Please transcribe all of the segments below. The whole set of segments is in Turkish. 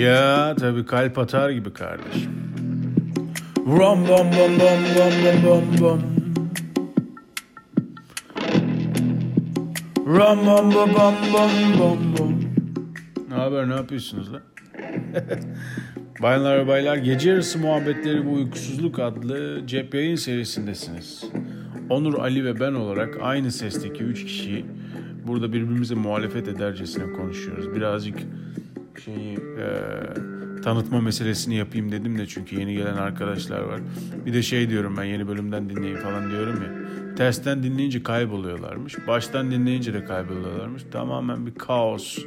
Ya tabii kalp atar gibi kardeşim. Rom bom bom bom bom bom bom bom. Rom bom bom bom bom bom bom. Ne haber ne yapıyorsunuz lan? Bayanlar ve baylar gece yarısı muhabbetleri bu uykusuzluk adlı cep yayın serisindesiniz. Onur, Ali ve ben olarak aynı sesteki üç kişiyi burada birbirimize muhalefet edercesine konuşuyoruz. Birazcık şeyi e, tanıtma meselesini yapayım dedim de çünkü yeni gelen arkadaşlar var. Bir de şey diyorum ben yeni bölümden dinleyin falan diyorum ya. Tersten dinleyince kayboluyorlarmış. Baştan dinleyince de kayboluyorlarmış. Tamamen bir kaos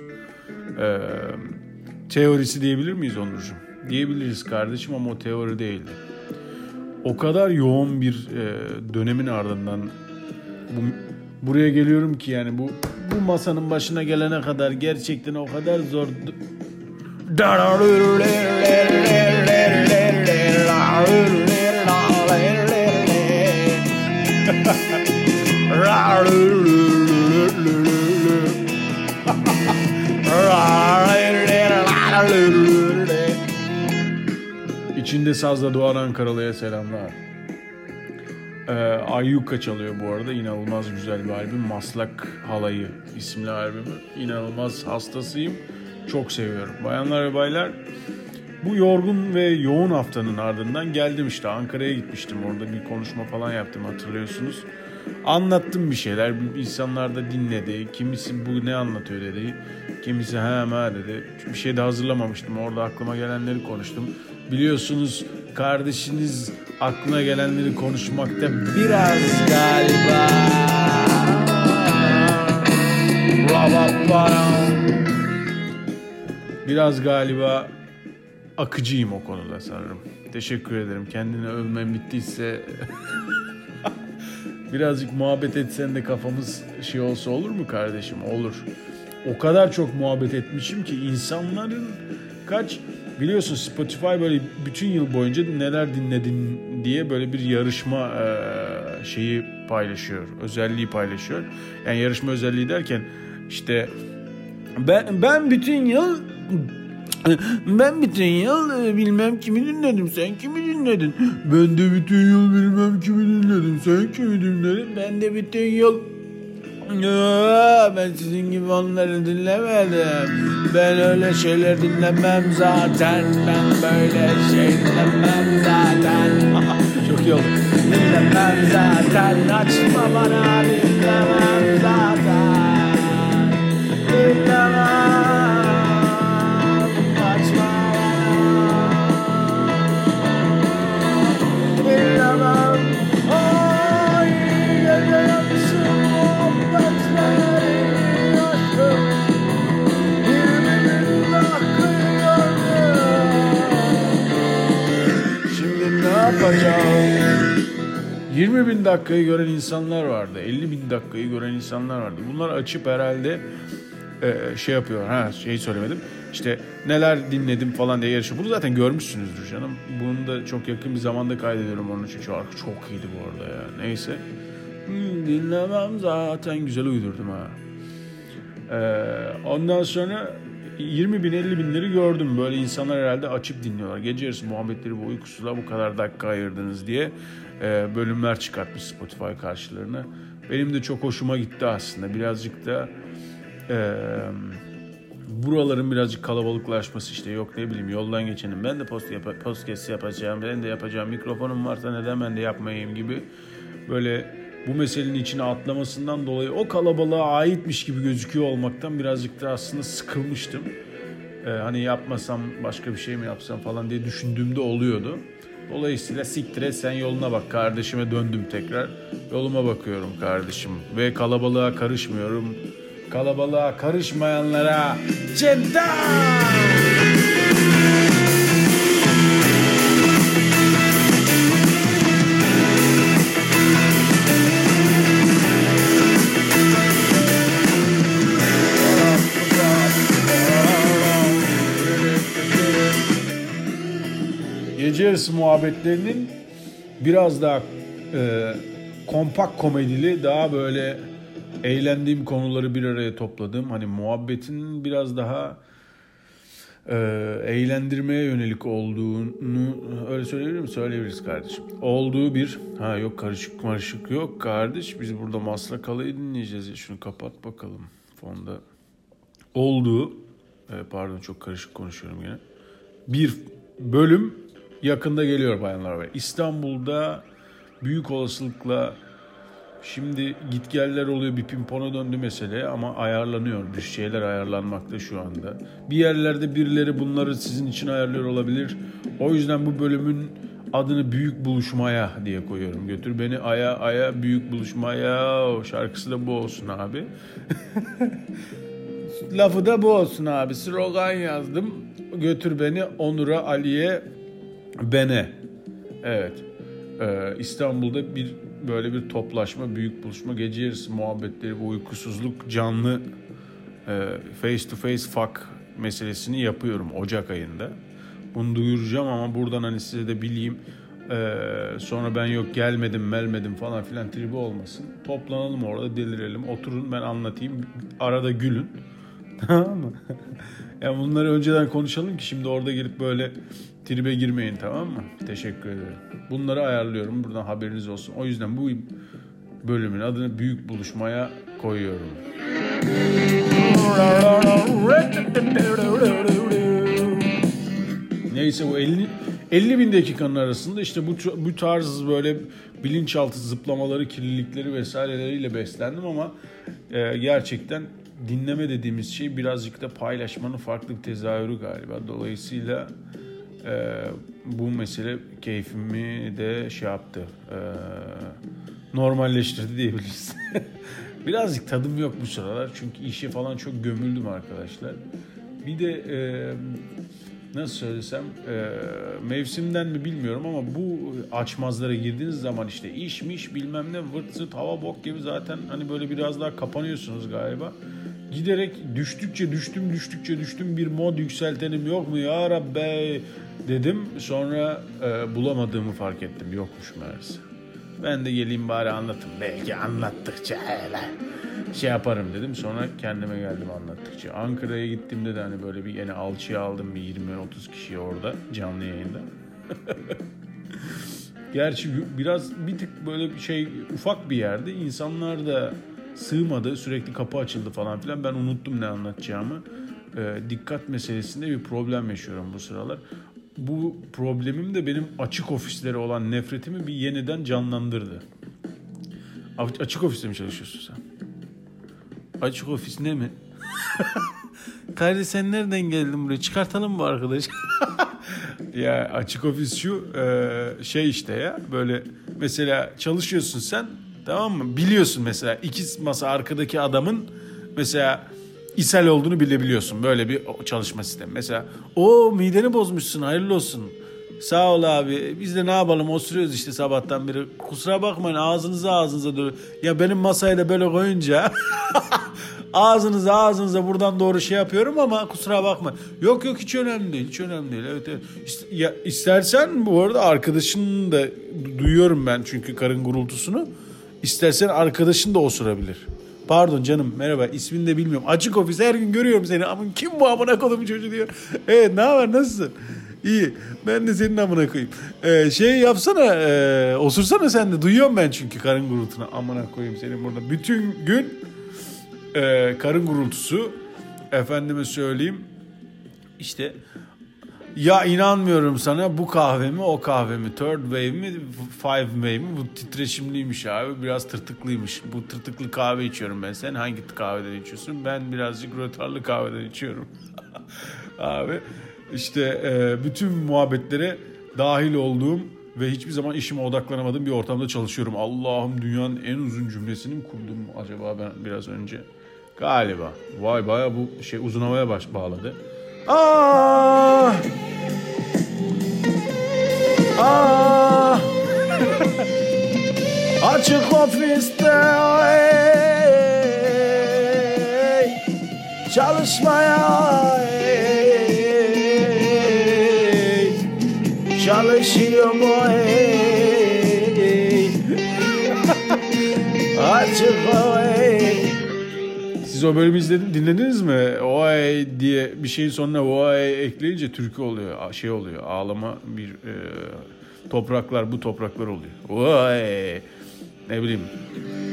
e, teorisi diyebilir miyiz Onurcuğum? Diyebiliriz kardeşim ama o teori değildi. O kadar yoğun bir e, dönemin ardından bu, buraya geliyorum ki yani bu bu masanın başına gelene kadar gerçekten o kadar zor İçinde sazla doğan Ankaralı'ya selamlar. Ee, Ayyuka çalıyor bu arada. İnanılmaz güzel bir albüm. Maslak Halayı isimli albümü. İnanılmaz hastasıyım. Çok seviyorum. Bayanlar ve baylar bu yorgun ve yoğun haftanın ardından geldim işte Ankara'ya gitmiştim. Orada bir konuşma falan yaptım hatırlıyorsunuz. Anlattım bir şeyler. İnsanlar da dinledi. Kimisi bu ne anlatıyor dedi. Kimisi ha ha dedi. Bir şey de hazırlamamıştım. Orada aklıma gelenleri konuştum. Biliyorsunuz kardeşiniz aklına gelenleri konuşmakta biraz galiba biraz galiba akıcıyım o konuda sanırım. Teşekkür ederim. Kendini övmem bittiyse birazcık muhabbet etsen de kafamız şey olsa olur mu kardeşim? Olur. O kadar çok muhabbet etmişim ki insanların kaç biliyorsun Spotify böyle bütün yıl boyunca neler dinledin diye böyle bir yarışma şeyi paylaşıyor. Özelliği paylaşıyor. Yani yarışma özelliği derken işte ben ben bütün yıl ben bütün yıl e, bilmem kimi dinledim. Sen kimi dinledin? Ben de bütün yıl bilmem kimi dinledim. Sen kimi dinledin? Ben de bütün yıl ben sizin gibi onları dinlemedim. Ben öyle şeyler dinlemem zaten. Ben böyle şey dinlemem zaten. Çok iyi oldu. Dinlemem zaten. Açma bana dinlemem zaten. Dinlemem. yapacağım? 20 bin dakikayı gören insanlar vardı. 50 bin dakikayı gören insanlar vardı. Bunlar açıp herhalde e, şey yapıyor. Ha şey söylemedim. İşte neler dinledim falan diye yarışı. Bunu zaten görmüşsünüzdür canım. Bunu da çok yakın bir zamanda kaydediyorum onun için. Şarkı çok iyiydi bu arada ya. Neyse. Hmm, dinlemem zaten güzel uydurdum ha. Ee, ondan sonra 20 bin 50 binleri gördüm. Böyle insanlar herhalde açıp dinliyorlar. Gece yarısı muhabbetleri bu uykusuzluğa bu kadar dakika ayırdınız diye e, bölümler çıkartmış Spotify karşılarına. Benim de çok hoşuma gitti aslında. Birazcık da e, buraların birazcık kalabalıklaşması işte yok ne bileyim yoldan geçenim. Ben de post yap podcast yapacağım. Ben de yapacağım. Mikrofonum varsa neden ben de yapmayayım gibi böyle bu meselenin içine atlamasından dolayı o kalabalığa aitmiş gibi gözüküyor olmaktan birazcık da aslında sıkılmıştım. Ee, hani yapmasam başka bir şey mi yapsam falan diye düşündüğümde oluyordu. Dolayısıyla siktire sen yoluna bak kardeşime döndüm tekrar. Yoluma bakıyorum kardeşim ve kalabalığa karışmıyorum. Kalabalığa karışmayanlara cepten! gece yarısı muhabbetlerinin biraz daha e, kompakt komedili, daha böyle eğlendiğim konuları bir araya topladım. Hani muhabbetin biraz daha e, eğlendirmeye yönelik olduğunu öyle söyleyebilir mi? Söyleyebiliriz kardeşim. Olduğu bir ha yok karışık karışık yok kardeş biz burada Maslakalı'yı dinleyeceğiz ya şunu kapat bakalım fonda. Olduğu e, pardon çok karışık konuşuyorum yine. Bir bölüm yakında geliyor bayanlar ve İstanbul'da büyük olasılıkla Şimdi gitgeller oluyor bir pimpona döndü mesele ama ayarlanıyor. Bir şeyler ayarlanmakta şu anda. Bir yerlerde birileri bunları sizin için ayarlıyor olabilir. O yüzden bu bölümün adını Büyük Buluşmaya diye koyuyorum. Götür beni aya aya büyük buluşmaya. O şarkısı da bu olsun abi. Lafı da bu olsun abi. Slogan yazdım. Götür beni Onur'a, Ali'ye, Bene. Evet. Ee, İstanbul'da bir böyle bir toplaşma, büyük buluşma, gece yarısı muhabbetleri, bu uykusuzluk, canlı e, face to face fuck meselesini yapıyorum Ocak ayında. Bunu duyuracağım ama buradan hani size de bileyim. Ee, sonra ben yok gelmedim melmedim falan filan tribi olmasın. Toplanalım orada delirelim. Oturun ben anlatayım. Arada gülün. Tamam mı? yani bunları önceden konuşalım ki şimdi orada gelip böyle tribe girmeyin tamam mı? Teşekkür ederim. Bunları ayarlıyorum. Buradan haberiniz olsun. O yüzden bu bölümün adını büyük buluşmaya koyuyorum. Neyse bu 50 50 bin dakikanın arasında işte bu bu tarz böyle bilinçaltı zıplamaları, kirlilikleri vesaireleriyle beslendim ama e, gerçekten dinleme dediğimiz şey birazcık da paylaşmanın farklı bir tezahürü galiba. Dolayısıyla e, bu mesele keyfimi de şey yaptı. E, normalleştirdi diyebiliriz. birazcık tadım yok bu sıralar çünkü işe falan çok gömüldüm arkadaşlar. Bir de e, nasıl söylesem e, mevsimden mi bilmiyorum ama bu açmazlara girdiğiniz zaman işte işmiş bilmem ne vırt zırt hava bok gibi zaten hani böyle biraz daha kapanıyorsunuz galiba giderek düştükçe düştüm düştükçe düştüm bir mod yükseltenim yok mu ya Rabbi dedim. Sonra e, bulamadığımı fark ettim yokmuş meğerse. Ben de geleyim bari anlatın. Belki anlattıkça hele şey yaparım dedim. Sonra kendime geldim anlattıkça. Ankara'ya gittiğimde de hani böyle bir yine alçıya aldım bir 20-30 kişi orada canlı yayında. Gerçi biraz bir tık böyle bir şey ufak bir yerde. insanlar da sığmadı. Sürekli kapı açıldı falan filan. Ben unuttum ne anlatacağımı. E, dikkat meselesinde bir problem yaşıyorum bu sıralar. Bu problemim de benim açık ofislere olan nefretimi bir yeniden canlandırdı. Açık ofiste mi çalışıyorsun sen? Açık ofis ne mi? Kardeş sen nereden geldin buraya? Çıkartalım mı arkadaş? ya açık ofis şu e, şey işte ya böyle mesela çalışıyorsun sen Tamam mı? Biliyorsun mesela iki masa arkadaki adamın mesela ishal olduğunu bilebiliyorsun. Böyle bir çalışma sistemi. Mesela o mideni bozmuşsun hayırlı olsun. Sağ ol abi. Biz de ne yapalım osuruyoruz işte sabahtan beri. Kusura bakmayın ağzınıza ağzınıza doğru. Ya benim masayı da böyle koyunca ağzınıza ağzınıza buradan doğru şey yapıyorum ama kusura bakma. Yok yok hiç önemli değil. Hiç önemli değil. Evet, evet. Ya, istersen bu arada arkadaşını da duyuyorum ben çünkü karın gurultusunu. İstersen arkadaşın da osurabilir. Pardon canım merhaba ismini de bilmiyorum. Açık ofis her gün görüyorum seni. Ama kim bu amına kodumu çocuğu diyor. Evet ne haber nasılsın? İyi. Ben de senin amına koyayım. Ee, şey yapsana, e, osursana sen de. Duyuyorum ben çünkü karın gurultunu. Amına koyayım senin burada. Bütün gün e, karın gurultusu. Efendime söyleyeyim. İşte ya inanmıyorum sana bu kahve mi o kahve mi third wave mi five wave mi? Bu titreşimliymiş abi biraz tırtıklıymış. Bu tırtıklı kahve içiyorum ben. Sen hangi kahveden içiyorsun? Ben birazcık rötarlı kahveden içiyorum. Abi işte e, bütün muhabbetlere dahil olduğum ve hiçbir zaman işime odaklanamadığım bir ortamda çalışıyorum. Allah'ım dünyanın en uzun cümlesini mi kurdum acaba ben biraz önce? Galiba. Vay baya bu şey uzun havaya baş bağladı Ah! Ah! Açık ofiste ey, çalışmaya ey, Siz o bölümü izledin, dinlediniz mi? Oay diye bir şeyin sonuna oay ekleyince türkü oluyor. Şey oluyor. Ağlama bir e, topraklar bu topraklar oluyor. Oay. Ne bileyim.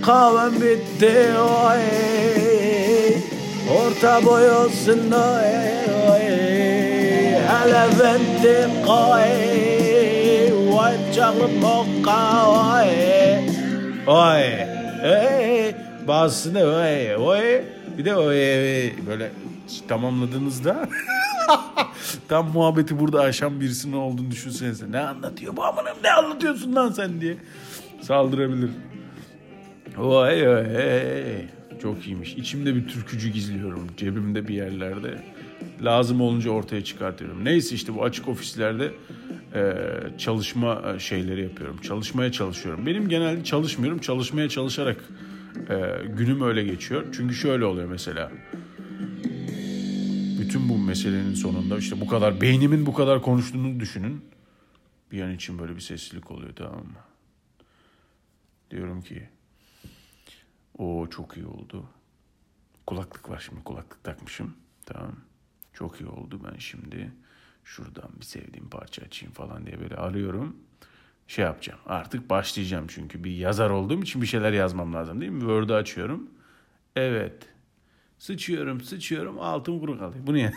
Kahvem bitti oay. Orta boy olsun oay. Hele vendi oay. Vay canım mokka oay. Oay. Hey. Bazısını oy oy bir de oy böyle tamamladığınızda tam muhabbeti burada aşan birisinin olduğunu düşünsenize. Ne anlatıyor bu amınım ne anlatıyorsun lan sen diye saldırabilir. Oy oy çok iyiymiş. İçimde bir türkücü gizliyorum. Cebimde bir yerlerde. Lazım olunca ortaya çıkartıyorum. Neyse işte bu açık ofislerde e, çalışma şeyleri yapıyorum. Çalışmaya çalışıyorum. Benim genelde çalışmıyorum. Çalışmaya çalışarak e, günüm öyle geçiyor. Çünkü şöyle oluyor mesela. Bütün bu meselenin sonunda işte bu kadar beynimin bu kadar konuştuğunu düşünün. Bir an için böyle bir seslilik oluyor tamam mı? Diyorum ki o çok iyi oldu. Kulaklık var şimdi kulaklık takmışım. Tamam. Çok iyi oldu ben şimdi şuradan bir sevdiğim parça açayım falan diye böyle arıyorum şey yapacağım. Artık başlayacağım çünkü bir yazar olduğum için bir şeyler yazmam lazım değil mi? Word'u açıyorum. Evet. Sıçıyorum, sıçıyorum, altım kuru kalıyor. Bunu ya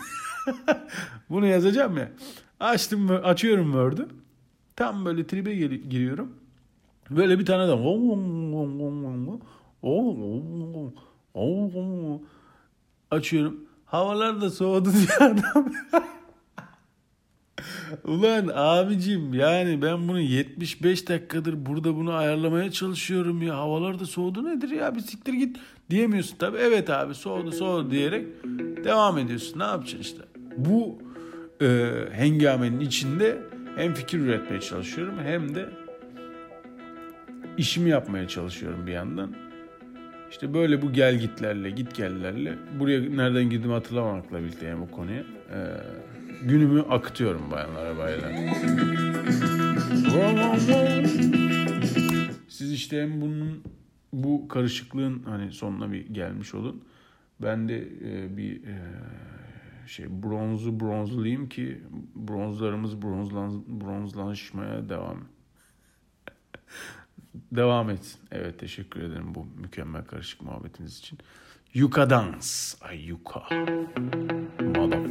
Bunu yazacağım ya. Açtım, açıyorum Word'u. Tam böyle tribe giriyorum. Böyle bir tane de açıyorum. Havalar da soğudu diye adam. Ulan abicim yani ben bunu 75 dakikadır burada bunu ayarlamaya çalışıyorum ya. Havalar da soğudu nedir ya bir siktir git diyemiyorsun tabii. Evet abi soğudu soğudu diyerek devam ediyorsun. Ne yapacaksın işte. Bu e, hengamenin içinde hem fikir üretmeye çalışıyorum hem de işimi yapmaya çalışıyorum bir yandan. İşte böyle bu gel gitlerle, git gellerle buraya nereden girdim hatırlamamakla birlikte yani bu konuya. Ee, günümü akıtıyorum bayanlar baylar. Siz işte hem bunun bu karışıklığın hani sonuna bir gelmiş olun. Ben de e, bir e, şey bronzu bronzlayayım ki bronzlarımız bronzlan, bronzlaşmaya devam devam etsin. Evet teşekkür ederim bu mükemmel karışık muhabbetiniz için. Yuka dans. Ay yuka. Madam.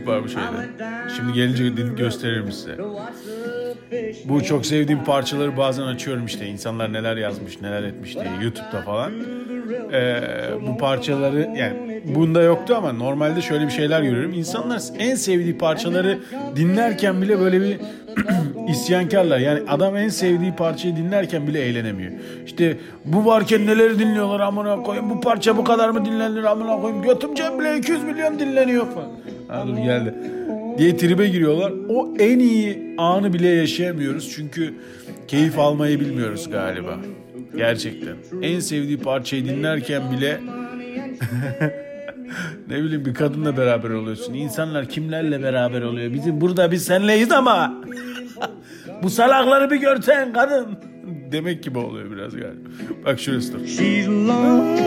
Trip var bu şeyde. Şimdi gelince din- gösteririm size. Bu çok sevdiğim parçaları bazen açıyorum işte. İnsanlar neler yazmış, neler etmiş diye YouTube'da falan. Ee, bu parçaları yani bunda yoktu ama normalde şöyle bir şeyler görüyorum. İnsanlar en sevdiği parçaları dinlerken bile böyle bir isyankarlar. Yani adam en sevdiği parçayı dinlerken bile eğlenemiyor. İşte bu varken neleri dinliyorlar amına koyayım. Bu parça bu kadar mı dinlenir amına koyayım. Götüm bile 200 milyon dinleniyor falan. Ha dur geldi. Diye tribe giriyorlar. O en iyi anı bile yaşayamıyoruz. Çünkü keyif almayı bilmiyoruz galiba. Gerçekten. En sevdiği parçayı dinlerken bile ne bileyim bir kadınla beraber oluyorsun. İnsanlar kimlerle beraber oluyor? Bizim burada biz senleyiz ama bu salakları bir görsen kadın. Demek gibi oluyor biraz galiba. Bak şurası dur. She's long,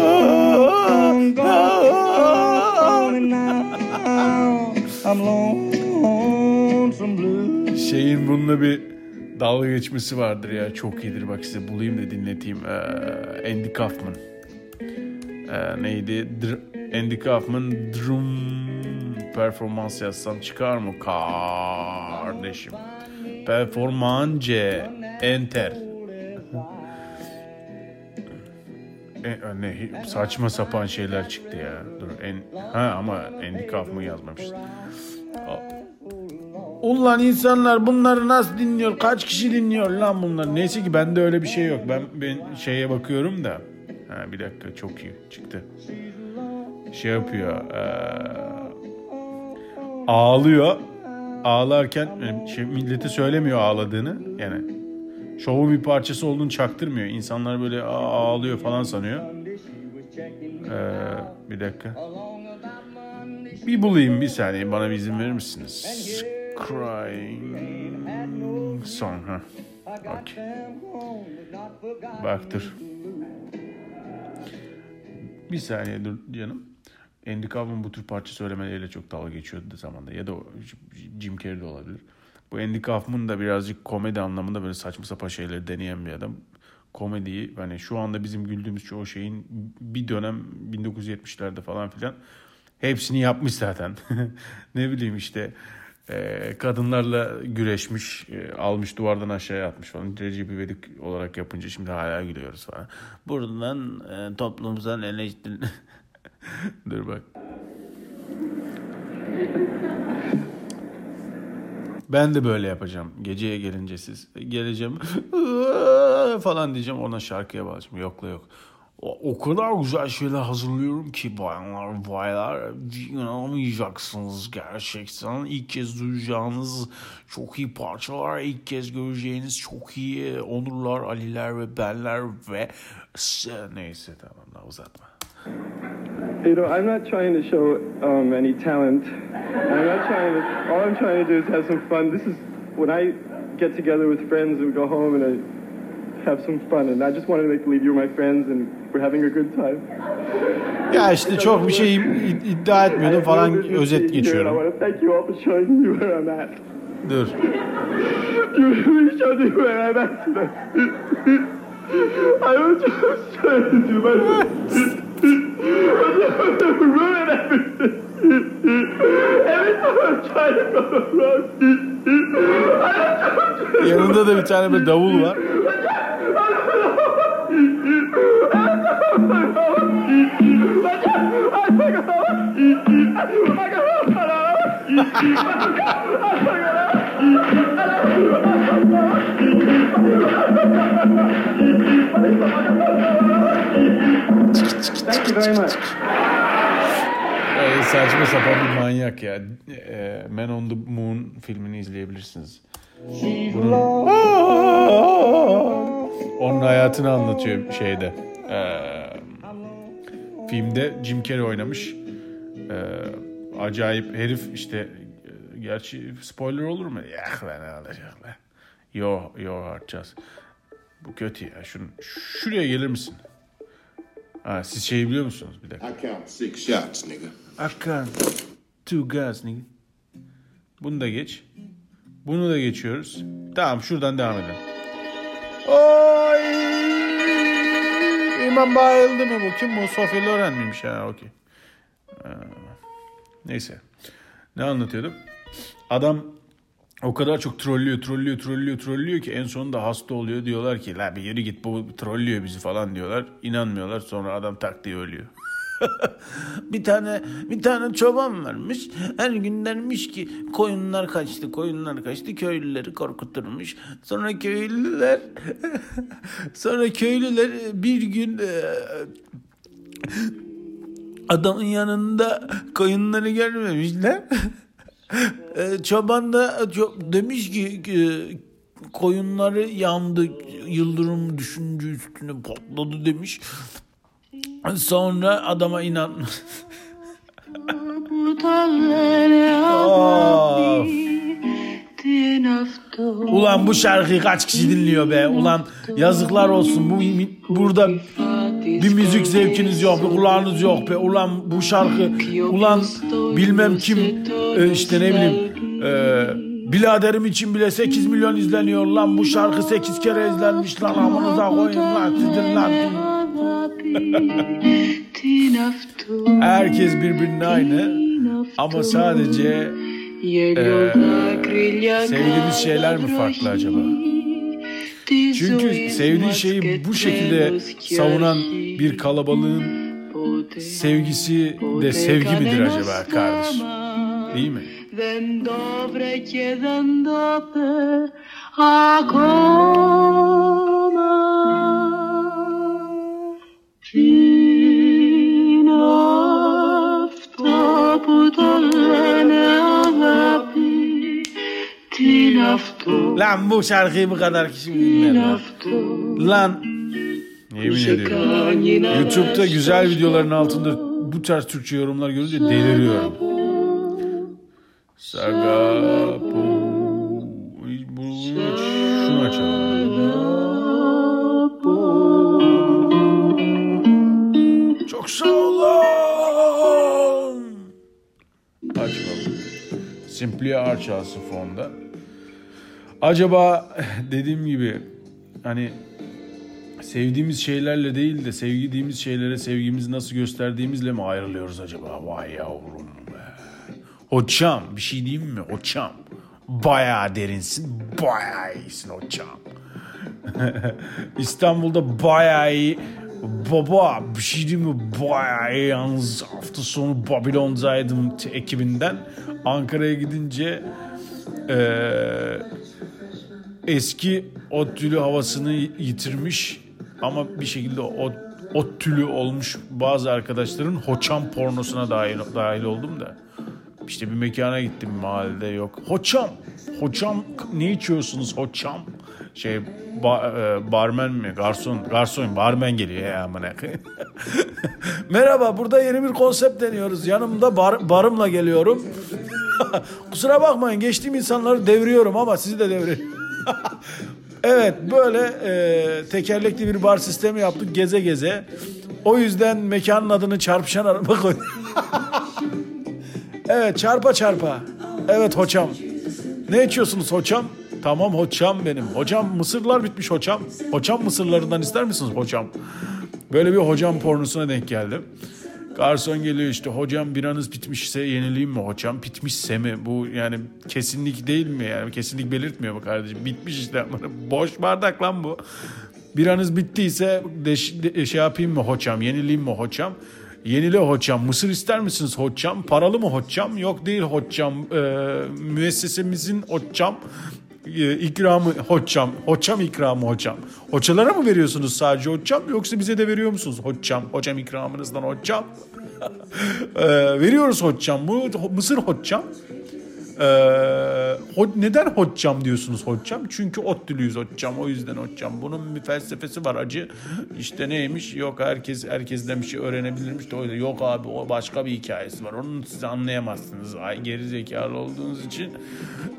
long gone, now I'm lonesome blue. Şeyin bununla bir dalga geçmesi vardır ya. Çok iyidir. Bak size bulayım da dinleteyim. Ee, Andy Kaufman. Ee, neydi? Dr- Andy Kaufman drum performans yazsam çıkar mı kardeşim? Performance enter. E, ne saçma sapan şeyler çıktı ya. Dur en ha ama Andy Kaufman yazmamışız. Ulan insanlar bunları nasıl dinliyor? Kaç kişi dinliyor lan bunlar? Neyse ki bende öyle bir şey yok. Ben ben şeye bakıyorum da. Ha bir dakika çok iyi çıktı. Şey yapıyor. eee, ağlıyor. Ağlarken yani şey, millete söylemiyor ağladığını. Yani şovun bir parçası olduğunu çaktırmıyor. İnsanlar böyle "Aa, ağlıyor falan sanıyor. Eee, bir dakika. Bir bulayım bir saniye bana bir izin verir misiniz? Crying song ha. Okey. Bak dur. Bir saniye dur canım. Andy Kaufman bu tür parça söylemeleriyle çok dalga geçiyordu zamanda. Ya da Jim Carrey de olabilir. Bu Andy Kaufman da birazcık komedi anlamında böyle saçma sapan şeyleri deneyen bir adam. Komediyi hani şu anda bizim güldüğümüz çoğu şeyin bir dönem 1970'lerde falan filan hepsini yapmış zaten. ne bileyim işte e, kadınlarla güreşmiş, e, almış duvardan aşağıya atmış falan. Recep İvedik olarak yapınca şimdi hala gülüyoruz falan. Buradan e, toplumsal eleştiri... Dur bak. Ben de böyle yapacağım. Geceye gelince siz geleceğim falan diyeceğim ona şarkıya bağlayacağım. Yok la yok. O, o kadar güzel şeyler hazırlıyorum ki bayanlar baylar inanamayacaksınız gerçekten. İlk kez duyacağınız çok iyi parçalar, ilk kez göreceğiniz çok iyi Onurlar, Aliler ve benler ve neyse tamam daha uzatma. You know, I'm not trying to show um, any talent. I'm not trying to. All I'm trying to do is have some fun. This is when I get together with friends and we go home and I have some fun. And I just wanted to make believe you're my friends and we're having a good time. Ya işte çok bir şey id- iddia etmiyordum I falan özet you geçiyorum. want to thank you all for showing me where I'm at. Dur. You really showed me where I'm at today. I was just trying to do my best. To run, Yanında da bir tane bir davul var. Ee, saçma sapan bir manyak ya. Ee, Man on the Moon filmini izleyebilirsiniz. Onun hayatını anlatıyor şeyde. Ee, filmde Jim Carrey oynamış. Ee, acayip herif işte e, gerçi spoiler olur mu? Ya ben ne alacak lan. Yo yo artacağız. Bu kötü ya. Şunu, şuraya gelir misin? Ha, siz şey biliyor musunuz? Bir dakika. I count six shots, nigga. I count two guys, nigga. Bunu da geç. Bunu da geçiyoruz. Tamam şuradan devam edelim. Oy! İmam bayıldı mı bu? Kim bu? Sofya Loren miymiş? Ha okey. Neyse. Ne anlatıyordum? Adam o kadar çok trollüyor, trollüyor, trollüyor, trollüyor ki en sonunda hasta oluyor. Diyorlar ki la bir yürü git bu trollüyor bizi falan diyorlar. İnanmıyorlar. Sonra adam tak diye ölüyor. bir tane bir tane çoban varmış. Her gün dermiş ki koyunlar kaçtı, koyunlar kaçtı. Köylüleri korkuturmuş. Sonra köylüler sonra köylüler bir gün e, adamın yanında koyunları görmemişler. E, Çoban da demiş ki e, koyunları yandı yıldırım düşünce üstüne patladı demiş. Sonra adama inan. Of. Ulan bu şarkıyı kaç kişi dinliyor be? Ulan yazıklar olsun. Bu burada bir müzik zevkiniz yok, bir kulağınız yok be. Ulan bu şarkı, ulan bilmem kim e, işte ne bileyim e, Biladerim için bile 8 milyon izleniyor lan. Bu şarkı 8 kere izlenmiş lan. Amanıza koyun lan. Sizin lan. Herkes birbirine aynı. Ama sadece sevdiğimiz şeyler mi farklı acaba? Çünkü sevdiği şeyi bu şekilde savunan bir kalabalığın sevgisi de sevgi midir acaba kardeş? Değil mi? Ako Lan bu şarkıyı bu kadar kişi bilmez lan. Lan. Yemin ediyorum. YouTube'da güzel videoların altında bu tarz Türkçe yorumlar görünce deliriyorum. Sagapu. Şunu açalım. Çok sağ olun. Açmadım. Simply R fonda. Acaba dediğim gibi hani sevdiğimiz şeylerle değil de sevdiğimiz şeylere sevgimizi nasıl gösterdiğimizle mi ayrılıyoruz acaba? Vay yavrum be. Hocam bir şey diyeyim mi? Hocam bayağı derinsin, bayağı iyisin hocam. İstanbul'da bayağı iyi. Baba bir şey diyeyim mi? Bayağı iyi. Yalnız hafta sonu Babylon'daydım t- ekibinden. Ankara'ya gidince eee eski ot tülü havasını yitirmiş ama bir şekilde ot, ot tülü olmuş bazı arkadaşların hoçam pornosuna dahil, dahil oldum da. İşte bir mekana gittim mahallede yok. Hoçam, hoçam ne içiyorsunuz hoçam? Şey ba, e, barmen mi? Garson, garson, barmen geliyor ya amına. Merhaba burada yeni bir konsept deniyoruz. Yanımda bar, barımla geliyorum. Kusura bakmayın geçtiğim insanları devriyorum ama sizi de devriyorum. evet böyle e, tekerlekli bir bar sistemi yaptık geze geze. O yüzden mekanın adını çarpışan araba koyduk. evet çarpa çarpa. Evet hocam. Ne içiyorsunuz hocam? Tamam hocam benim. Hocam mısırlar bitmiş hocam. Hocam mısırlarından ister misiniz hocam? Böyle bir hocam pornosuna denk geldim. Garson geliyor işte hocam biranız bitmişse yenileyim mi hocam? Bitmişse mi? Bu yani kesinlik değil mi? Yani kesinlik belirtmiyor mu kardeşim? Bitmiş işte. Boş bardak lan bu. Biranız bittiyse de, de- şey yapayım mı hocam? Yenileyim mi hocam? Yenile hocam. Mısır ister misiniz hocam? Paralı mı hocam? Yok değil hocam. Ee, müessesemizin hocam ikramı hocam. Hocam ikramı hocam. Hocalara mı veriyorsunuz sadece hocam yoksa bize de veriyor musunuz hocam? Hocam ikramınızdan hocam. Ee, veriyoruz hocam. Bu mısır hocam. Ee, neden hocam diyorsunuz hocam? Çünkü ODTÜ'lüyüz hocam. O yüzden hocam. Bunun bir felsefesi var acı. İşte neymiş? Yok herkes herkesten bir şey öğrenebilirmiş de yüzden. Yok abi o başka bir hikayesi var. Onu siz anlayamazsınız. Ay, geri zekalı olduğunuz için.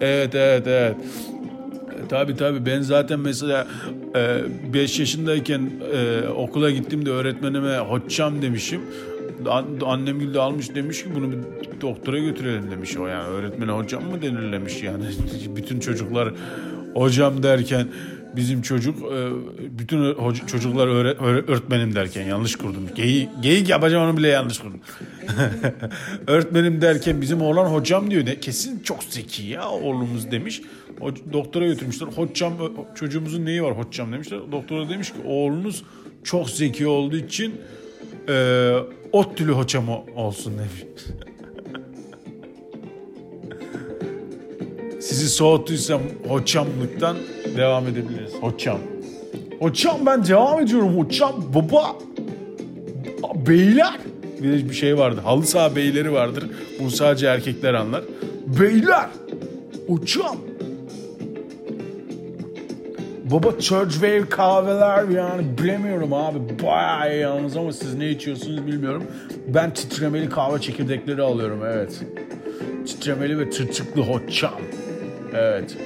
Evet evet evet. E, Tabii tabii ben zaten mesela 5 yaşındayken e, okula gittiğimde öğretmenime hocam demişim. An- Annem Gül de almış demiş ki bunu bir doktora götürelim demiş o yani. Öğretmene hocam mı denirlemiş yani. Bütün çocuklar hocam derken bizim çocuk e, bütün çocuklar öğre- öğre- öğretmenim derken yanlış kurdum. Geyik, geyik yapacağım onu bile yanlış kurdum. öğretmenim derken bizim oğlan hocam diyor. Ne? Kesin çok zeki ya oğlumuz demiş. Doktora götürmüşler. Hocam çocuğumuzun neyi var hocam demişler. Doktora demiş ki oğlunuz çok zeki olduğu için e, ot dili hocam olsun demiş. Sizi soğuttuysam hocamlıktan devam edebiliriz. Hocam. Hocam ben devam ediyorum hocam. Baba. Beyler. Bir bir şey vardı. Halı saha beyleri vardır. Bunu sadece erkekler anlar. Beyler. Hocam. Baba church wave kahveler yani bilemiyorum abi. Bayağı yalnız ama siz ne içiyorsunuz bilmiyorum. Ben titremeli kahve çekirdekleri alıyorum evet. Titremeli ve tırtıklı hocam. Evet.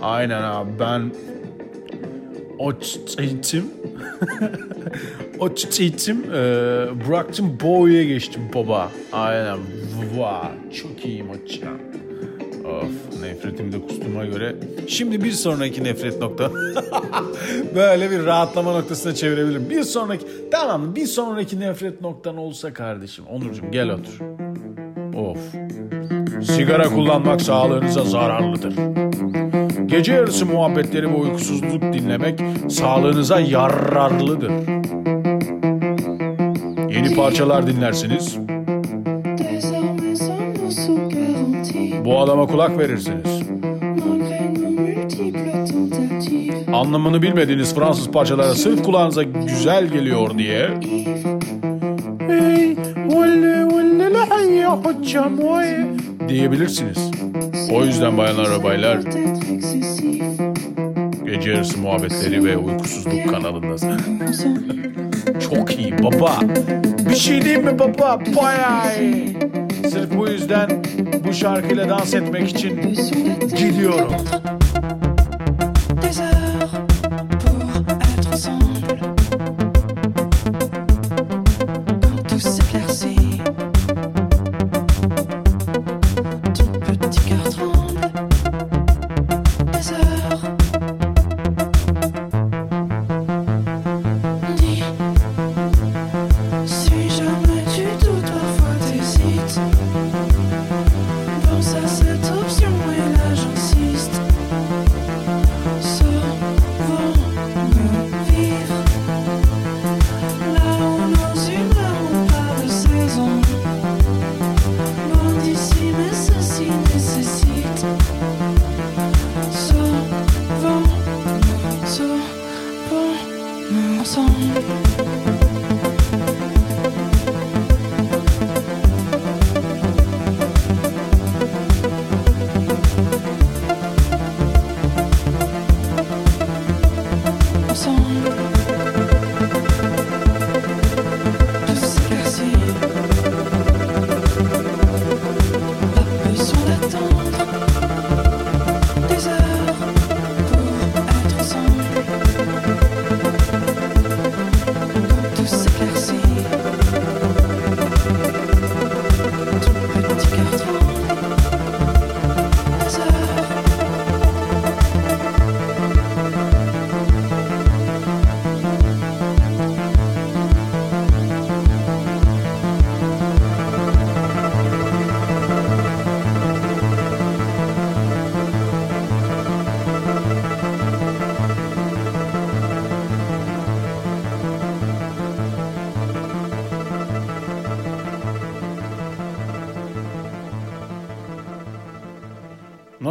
Aynen abi ben o eğitim o eğitim e, bıraktım Bowie'ye geçtim baba. Aynen. Vay çok iyiyim hocam. Of nefretim de kustuma göre. Şimdi bir sonraki nefret nokta. Böyle bir rahatlama noktasına çevirebilirim. Bir sonraki tamam bir sonraki nefret noktan olsa kardeşim. Onurcuğum gel otur. Of. Sigara kullanmak sağlığınıza zararlıdır. Gece yarısı muhabbetleri ve uykusuzluk dinlemek sağlığınıza yararlıdır. Yeni parçalar dinlersiniz. Bu adama kulak verirsiniz. Anlamını bilmediğiniz Fransız parçalara sırf kulağınıza güzel geliyor diye diyebilirsiniz. O yüzden bayanlar ve baylar gece yarısı muhabbetleri ve uykusuzluk kanalındasın. Çok iyi baba. Bir şey diyeyim mi baba? Bayağı iyi. Sırf bu yüzden bu şarkıyla dans etmek için gidiyorum.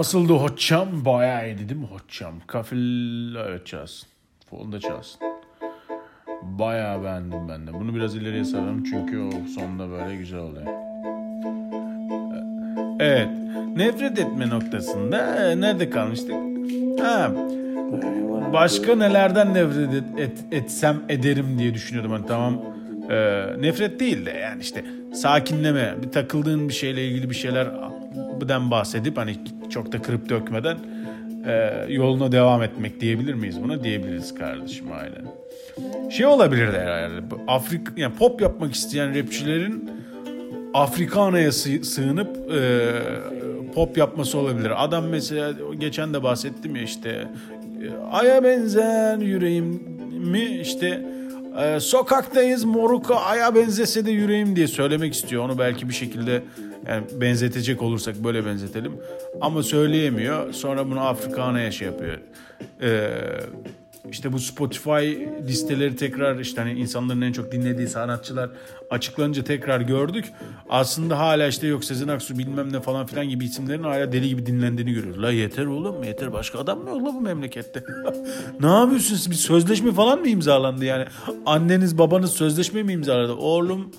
Nasıldı hocam? Bayağı iyiydi değil mi hocam? Kafil evet çalsın. Fonda çalsın. Bayağı beğendim ben de. Bunu biraz ileriye saralım çünkü o sonda böyle güzel oluyor. Evet. Nefret etme noktasında e, nerede kalmıştık? Ha. Başka nelerden nefret et, et- etsem ederim diye düşünüyordum. Hani tamam e, nefret değil de yani işte sakinleme, bir takıldığın bir şeyle ilgili bir şeylerden bahsedip hani çok da kırıp dökmeden e, yoluna devam etmek diyebilir miyiz buna? Diyebiliriz kardeşim aynen. Şey olabilir de herhalde. bu Afrik yani pop yapmak isteyen rapçilerin Afrikana'ya sı- sığınıp e, pop yapması olabilir. Adam mesela geçen de bahsettim ya işte e, aya benzer yüreğimi işte e, sokaktayız moruka aya benzese de yüreğim diye söylemek istiyor. Onu belki bir şekilde yani benzetecek olursak böyle benzetelim. Ama söyleyemiyor. Sonra bunu Afrikana'ya şey yapıyor. E, işte bu Spotify listeleri tekrar işte hani insanların en çok dinlediği sanatçılar açıklanınca tekrar gördük. Aslında hala işte yok Sezen Aksu bilmem ne falan filan gibi isimlerin hala deli gibi dinlendiğini görüyoruz. La yeter oğlum yeter başka adam mı yok la bu memlekette? ne yapıyorsunuz? Bir sözleşme falan mı imzalandı yani? Anneniz babanız sözleşme mi imzaladı? Oğlum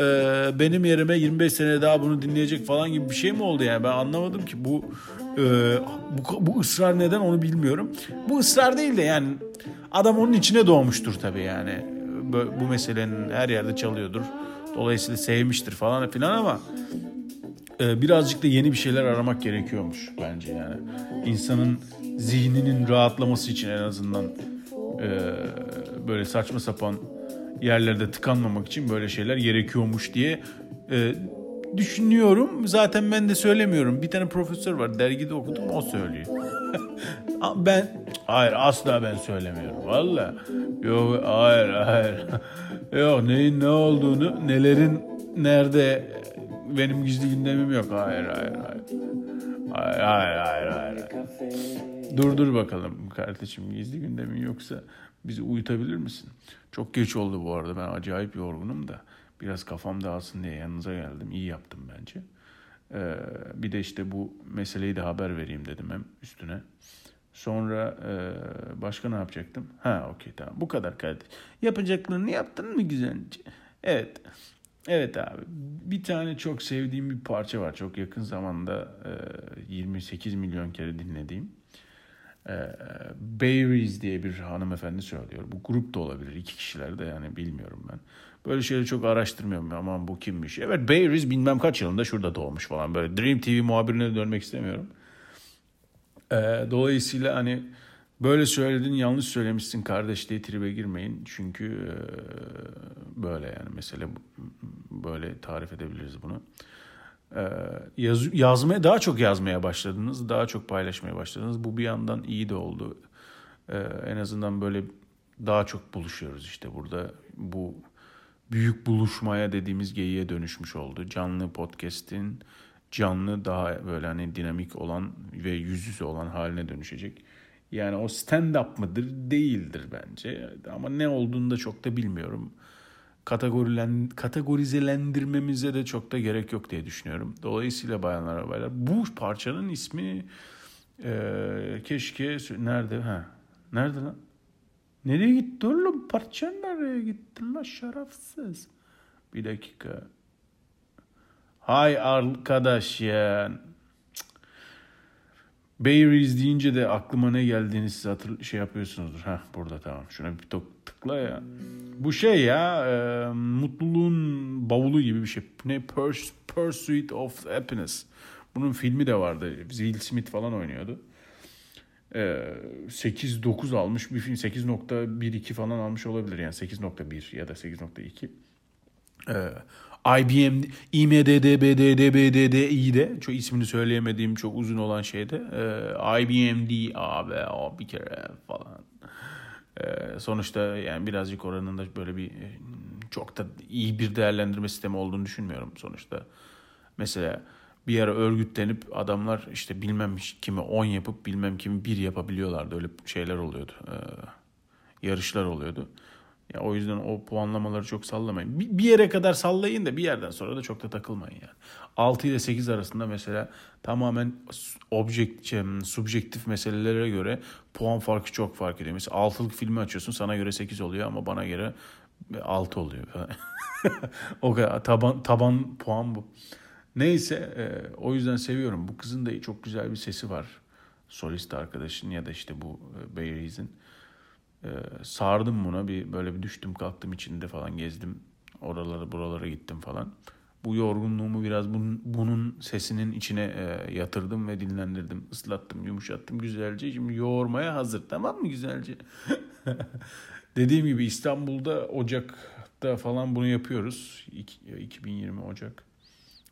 e, benim yerime 25 sene daha bunu dinleyecek falan gibi bir şey mi oldu yani? Ben anlamadım ki bu e, bu, bu ısrar neden onu bilmiyorum. Bu ısrar değil de yani adam onun içine doğmuştur tabii yani. Bu, meselenin her yerde çalıyordur. Dolayısıyla sevmiştir falan filan ama e, birazcık da yeni bir şeyler aramak gerekiyormuş bence yani. İnsanın zihninin rahatlaması için en azından e, böyle saçma sapan yerlerde tıkanmamak için böyle şeyler gerekiyormuş diye e, düşünüyorum. Zaten ben de söylemiyorum. Bir tane profesör var dergide okudum o söylüyor. ben hayır asla ben söylemiyorum. Valla. Yok hayır hayır. Yok neyin ne olduğunu nelerin nerede benim gizli gündemim yok. Hayır hayır hayır. Hayır hayır hayır hayır. Dur dur bakalım kardeşim gizli gündemin yoksa bizi uyutabilir misin? Çok geç oldu bu arada ben acayip yorgunum da biraz kafam dağılsın diye yanınıza geldim. İyi yaptım bence. Ee, bir de işte bu meseleyi de haber vereyim dedim hem üstüne. Sonra e, başka ne yapacaktım? Ha okey tamam bu kadar kardeş. Yapacaklarını yaptın mı güzelce? Evet. Evet abi. Bir tane çok sevdiğim bir parça var. Çok yakın zamanda e, 28 milyon kere dinlediğim. E, diye bir hanımefendi söylüyor. Bu grup da olabilir. iki kişiler de yani bilmiyorum ben. Böyle şeyleri çok araştırmıyorum. Aman bu kimmiş? Evet Bayries bilmem kaç yılında şurada doğmuş falan. Böyle Dream TV muhabirine dönmek istemiyorum. E, dolayısıyla hani böyle söyledin yanlış söylemişsin kardeş diye tribe girmeyin. Çünkü e, böyle yani mesele böyle tarif edebiliriz bunu. Ee, yaz, yazmaya daha çok yazmaya başladınız, daha çok paylaşmaya başladınız. Bu bir yandan iyi de oldu. Ee, en azından böyle daha çok buluşuyoruz işte burada. Bu büyük buluşmaya dediğimiz geyiğe dönüşmüş oldu. Canlı podcast'in canlı daha böyle hani dinamik olan ve yüz yüze olan haline dönüşecek. Yani o stand-up mıdır? Değildir bence. Ama ne olduğunu da çok da bilmiyorum kategorilen, kategorizelendirmemize de çok da gerek yok diye düşünüyorum. Dolayısıyla bayanlar baylar bu parçanın ismi e, keşke nerede ha nerede lan? Nereye gitti oğlum? Parça nereye gitti la şerefsiz? Bir dakika. Hay arkadaş ya. Bayries deyince de aklıma ne geldiğini siz hatır şey yapıyorsunuzdur. Ha burada tamam. Şuna bir tıkla ya. Bu şey ya e, mutluluğun bavulu gibi bir şey. Ne Purs- Pursuit of Happiness. Bunun filmi de vardı. Will Smith falan oynuyordu. E, 8-9 almış bir film. 8.12 falan almış olabilir. Yani 8.1 ya da 8.2. E, IBM, IMDDBDDBDDİ'de çok ismini söyleyemediğim çok uzun olan şeyde e, IBMD abi o bir kere falan. E, sonuçta yani birazcık oranın da böyle bir e, çok da iyi bir değerlendirme sistemi olduğunu düşünmüyorum sonuçta. Mesela bir ara örgütlenip adamlar işte bilmem kimi 10 yapıp bilmem kimi 1 yapabiliyorlardı. Öyle şeyler oluyordu. E, yarışlar oluyordu. Ya o yüzden o puanlamaları çok sallamayın. Bir, bir yere kadar sallayın da bir yerden sonra da çok da takılmayın yani. 6 ile 8 arasında mesela tamamen objekt, şey, subjektif meselelere göre puan farkı çok fark ediyor. Mesela 6'lık filmi açıyorsun sana göre 8 oluyor ama bana göre 6 oluyor. o kadar taban, taban puan bu. Neyse e, o yüzden seviyorum. Bu kızın da çok güzel bir sesi var. Solist arkadaşın ya da işte bu e, Bayries'in. Ee, sardım buna bir böyle bir düştüm kalktım içinde falan gezdim oralara buralara gittim falan Bu yorgunluğumu biraz bunun, bunun sesinin içine e, yatırdım ve dinlendirdim. Islattım, yumuşattım güzelce. Şimdi yoğurmaya hazır. Tamam mı güzelce? Dediğim gibi İstanbul'da Ocak'ta falan bunu yapıyoruz. İki- 2020 Ocak.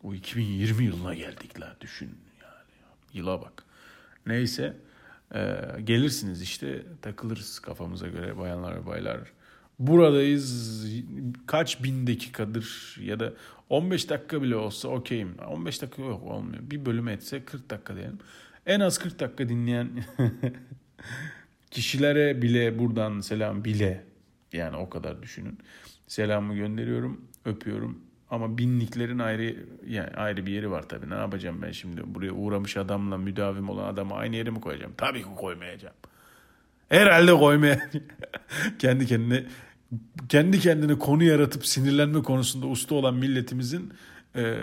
O 2020 yılına geldik la düşün yani. Yıla bak. Neyse. E, gelirsiniz işte takılırız kafamıza göre bayanlar ve baylar. Buradayız kaç bin dakikadır ya da 15 dakika bile olsa okeyim. 15 dakika yok olmuyor. Bir bölüm etse 40 dakika diyelim. En az 40 dakika dinleyen kişilere bile buradan selam bile yani o kadar düşünün. Selamı gönderiyorum, öpüyorum. Ama binliklerin ayrı yani ayrı bir yeri var tabii. Ne yapacağım ben şimdi? Buraya uğramış adamla müdavim olan adamı aynı yere mi koyacağım? Tabii ki koymayacağım. Herhalde koymaya. kendi kendine kendi kendine konu yaratıp sinirlenme konusunda usta olan milletimizin e,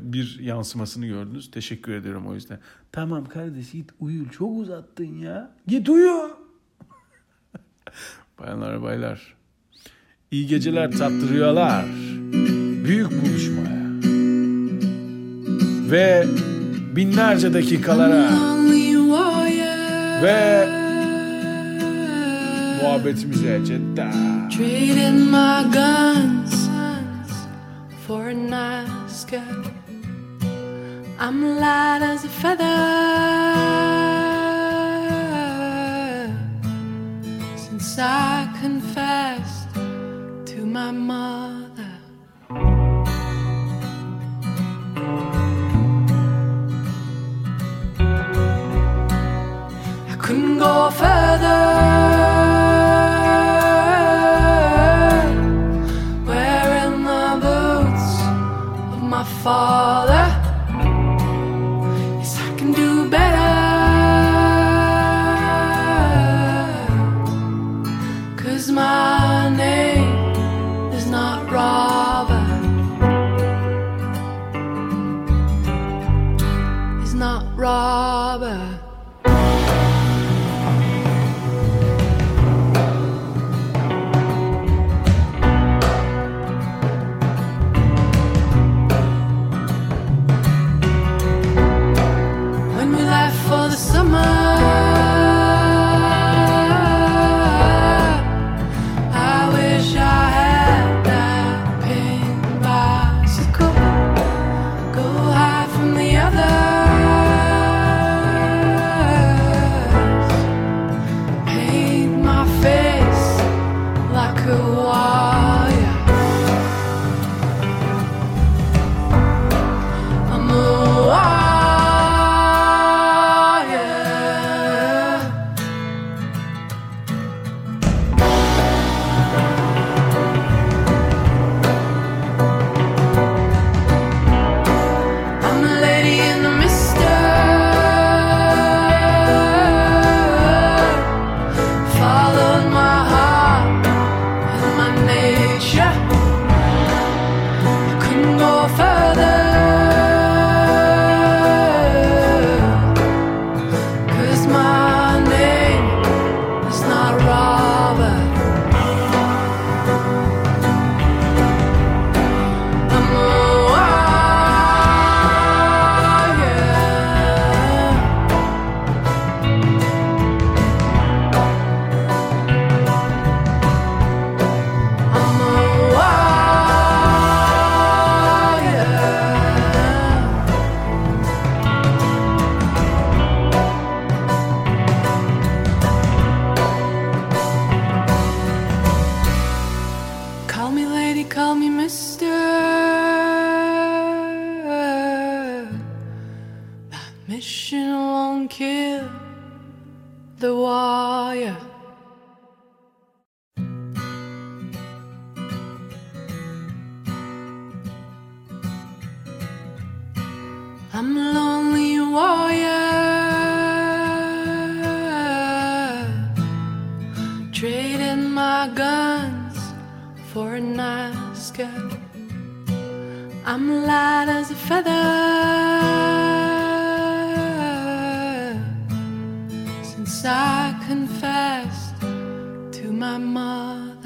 bir yansımasını gördünüz. Teşekkür ediyorum o yüzden. Tamam kardeş git uyu. Çok uzattın ya. Git uyu. Bayanlar baylar. İyi geceler tattırıyorlar. Büyük buluşmaya. Ve binlerce dakikalara ve muhabbetimize cidden. I'm light as a feather since I confessed to my mother. I confessed to my mother.